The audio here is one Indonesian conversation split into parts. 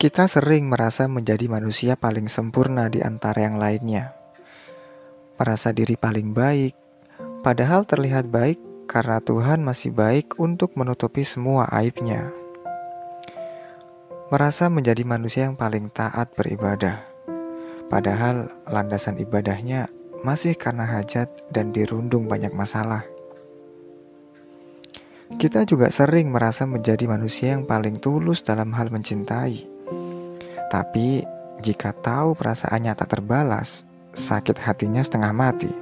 Kita sering merasa menjadi manusia paling sempurna di antara yang lainnya. Merasa diri paling baik, padahal terlihat baik karena Tuhan masih baik untuk menutupi semua aibnya. Merasa menjadi manusia yang paling taat beribadah, padahal landasan ibadahnya masih karena hajat dan dirundung banyak masalah. Kita juga sering merasa menjadi manusia yang paling tulus dalam hal mencintai tapi jika tahu perasaannya tak terbalas, sakit hatinya setengah mati.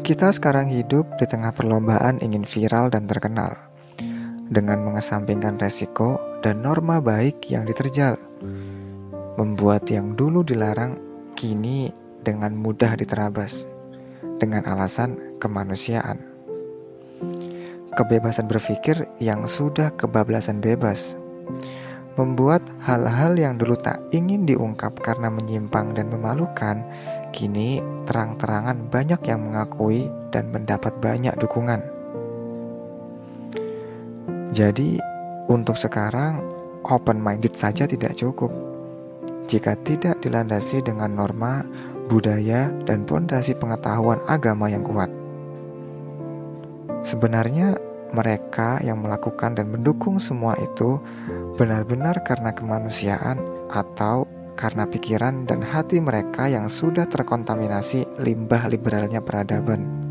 Kita sekarang hidup di tengah perlombaan ingin viral dan terkenal, dengan mengesampingkan resiko dan norma baik yang diterjal, membuat yang dulu dilarang kini dengan mudah diterabas, dengan alasan kemanusiaan. Kebebasan berpikir yang sudah kebablasan bebas membuat hal-hal yang dulu tak ingin diungkap karena menyimpang dan memalukan, kini terang-terangan banyak yang mengakui dan mendapat banyak dukungan. Jadi, untuk sekarang, open-minded saja tidak cukup. Jika tidak dilandasi dengan norma, budaya, dan pondasi pengetahuan agama yang kuat. Sebenarnya, mereka yang melakukan dan mendukung semua itu benar-benar karena kemanusiaan atau karena pikiran dan hati mereka yang sudah terkontaminasi limbah liberalnya peradaban.